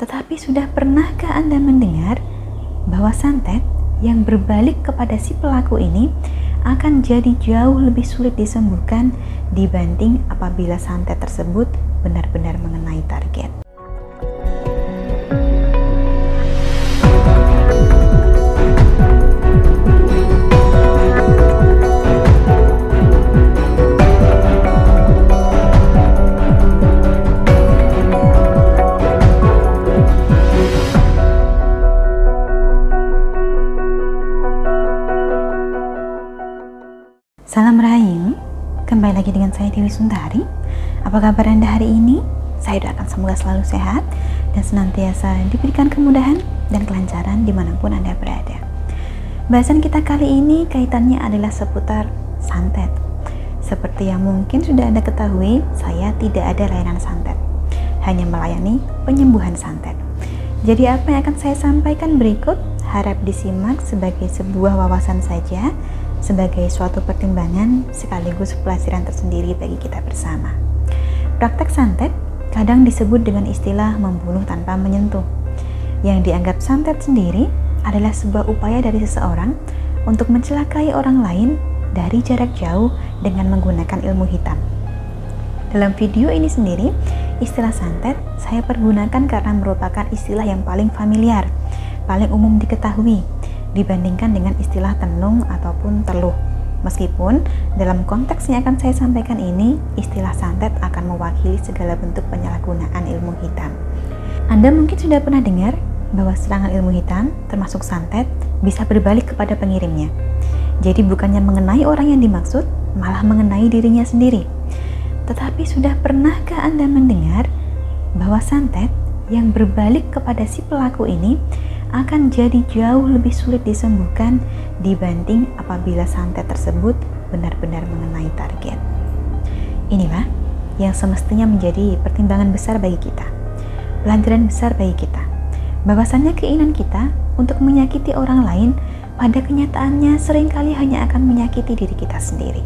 Tetapi sudah pernahkah Anda mendengar bahwa santet yang berbalik kepada si pelaku ini akan jadi jauh lebih sulit disembuhkan dibanding apabila santet tersebut benar-benar mengenai target. Lagi dengan saya Dewi Sundari. Apa kabar Anda hari ini? Saya doakan semoga selalu sehat dan senantiasa diberikan kemudahan dan kelancaran di mana pun Anda berada. Bahasan kita kali ini kaitannya adalah seputar santet. Seperti yang mungkin sudah Anda ketahui, saya tidak ada layanan santet, hanya melayani penyembuhan santet. Jadi apa yang akan saya sampaikan berikut harap disimak sebagai sebuah wawasan saja sebagai suatu pertimbangan sekaligus pelajaran tersendiri bagi kita bersama. Praktek santet kadang disebut dengan istilah membunuh tanpa menyentuh. Yang dianggap santet sendiri adalah sebuah upaya dari seseorang untuk mencelakai orang lain dari jarak jauh dengan menggunakan ilmu hitam. Dalam video ini sendiri, istilah santet saya pergunakan karena merupakan istilah yang paling familiar, paling umum diketahui, dibandingkan dengan istilah tenung ataupun teluh. Meskipun dalam konteks yang akan saya sampaikan ini, istilah santet akan mewakili segala bentuk penyalahgunaan ilmu hitam. Anda mungkin sudah pernah dengar bahwa serangan ilmu hitam, termasuk santet, bisa berbalik kepada pengirimnya. Jadi bukannya mengenai orang yang dimaksud, malah mengenai dirinya sendiri. Tetapi sudah pernahkah Anda mendengar bahwa santet yang berbalik kepada si pelaku ini akan jadi jauh lebih sulit disembuhkan dibanding apabila santet tersebut benar-benar mengenai target. Inilah yang semestinya menjadi pertimbangan besar bagi kita, pelajaran besar bagi kita, bahwasannya keinginan kita untuk menyakiti orang lain pada kenyataannya sering kali hanya akan menyakiti diri kita sendiri.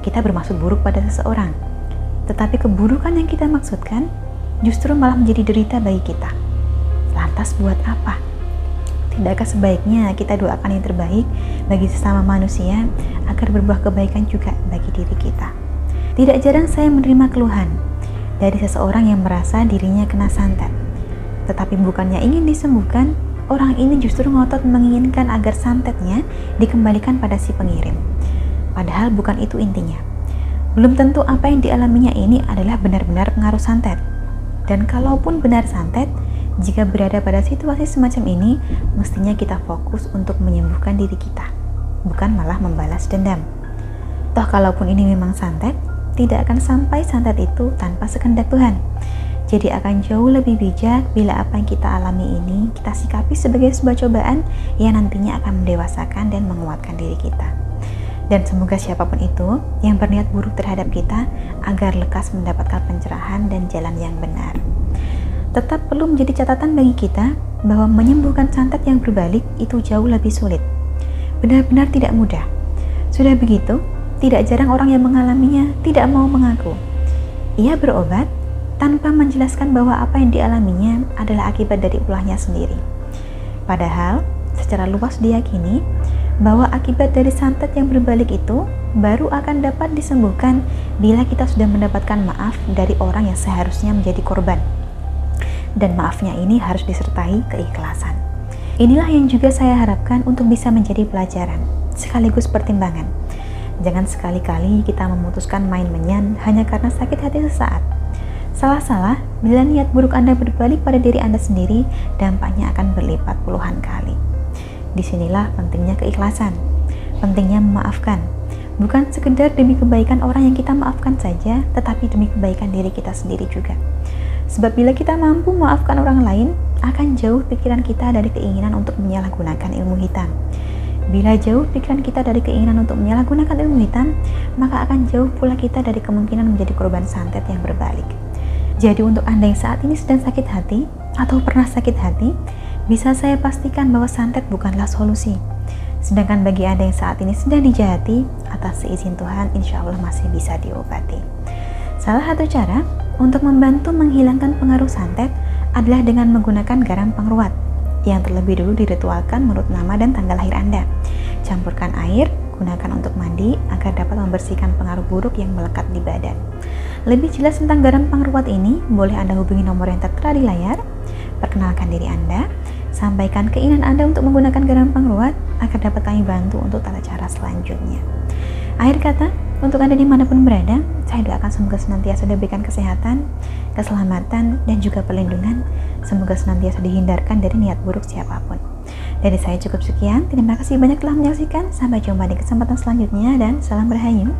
Kita bermaksud buruk pada seseorang, tetapi keburukan yang kita maksudkan justru malah menjadi derita bagi kita. Lantas buat apa? Tidakkah sebaiknya kita doakan yang terbaik bagi sesama manusia agar berbuah kebaikan juga bagi diri kita? Tidak jarang saya menerima keluhan dari seseorang yang merasa dirinya kena santet. Tetapi bukannya ingin disembuhkan, orang ini justru ngotot menginginkan agar santetnya dikembalikan pada si pengirim. Padahal bukan itu intinya. Belum tentu apa yang dialaminya ini adalah benar-benar pengaruh santet. Dan kalaupun benar santet, jika berada pada situasi semacam ini, mestinya kita fokus untuk menyembuhkan diri kita, bukan malah membalas dendam. Toh kalaupun ini memang santet, tidak akan sampai santet itu tanpa sekendak Tuhan. Jadi akan jauh lebih bijak bila apa yang kita alami ini kita sikapi sebagai sebuah cobaan yang nantinya akan mendewasakan dan menguatkan diri kita. Dan semoga siapa pun itu yang berniat buruk terhadap kita agar lekas mendapatkan pencerahan dan jalan yang benar tetap perlu menjadi catatan bagi kita bahwa menyembuhkan santet yang berbalik itu jauh lebih sulit. Benar-benar tidak mudah. Sudah begitu, tidak jarang orang yang mengalaminya tidak mau mengaku. Ia berobat tanpa menjelaskan bahwa apa yang dialaminya adalah akibat dari ulahnya sendiri. Padahal, secara luas diyakini bahwa akibat dari santet yang berbalik itu baru akan dapat disembuhkan bila kita sudah mendapatkan maaf dari orang yang seharusnya menjadi korban dan maafnya ini harus disertai keikhlasan. Inilah yang juga saya harapkan untuk bisa menjadi pelajaran, sekaligus pertimbangan. Jangan sekali-kali kita memutuskan main menyan hanya karena sakit hati sesaat. Salah-salah, bila niat buruk Anda berbalik pada diri Anda sendiri, dampaknya akan berlipat puluhan kali. Di sinilah pentingnya keikhlasan, pentingnya memaafkan, bukan sekedar demi kebaikan orang yang kita maafkan saja, tetapi demi kebaikan diri kita sendiri juga. Sebab bila kita mampu memaafkan orang lain, akan jauh pikiran kita dari keinginan untuk menyalahgunakan ilmu hitam. Bila jauh pikiran kita dari keinginan untuk menyalahgunakan ilmu hitam, maka akan jauh pula kita dari kemungkinan menjadi korban santet yang berbalik. Jadi untuk Anda yang saat ini sedang sakit hati atau pernah sakit hati, bisa saya pastikan bahwa santet bukanlah solusi. Sedangkan bagi Anda yang saat ini sedang dijahati, atas seizin Tuhan, insya Allah masih bisa diobati. Salah satu cara untuk membantu menghilangkan pengaruh santet adalah dengan menggunakan garam pengruat yang terlebih dulu diritualkan menurut nama dan tanggal lahir Anda. Campurkan air, gunakan untuk mandi agar dapat membersihkan pengaruh buruk yang melekat di badan. Lebih jelas tentang garam pengruat ini, boleh Anda hubungi nomor yang tertera di layar. Perkenalkan diri Anda, sampaikan keinginan Anda untuk menggunakan garam pengruat agar dapat kami bantu untuk tata cara selanjutnya. Akhir kata, untuk Anda di mana pun berada, saya doakan semoga senantiasa diberikan kesehatan, keselamatan, dan juga perlindungan. Semoga senantiasa dihindarkan dari niat buruk siapa pun. Dari saya cukup sekian. Terima kasih banyak telah menyaksikan. Sampai jumpa di kesempatan selanjutnya dan salam berhayu.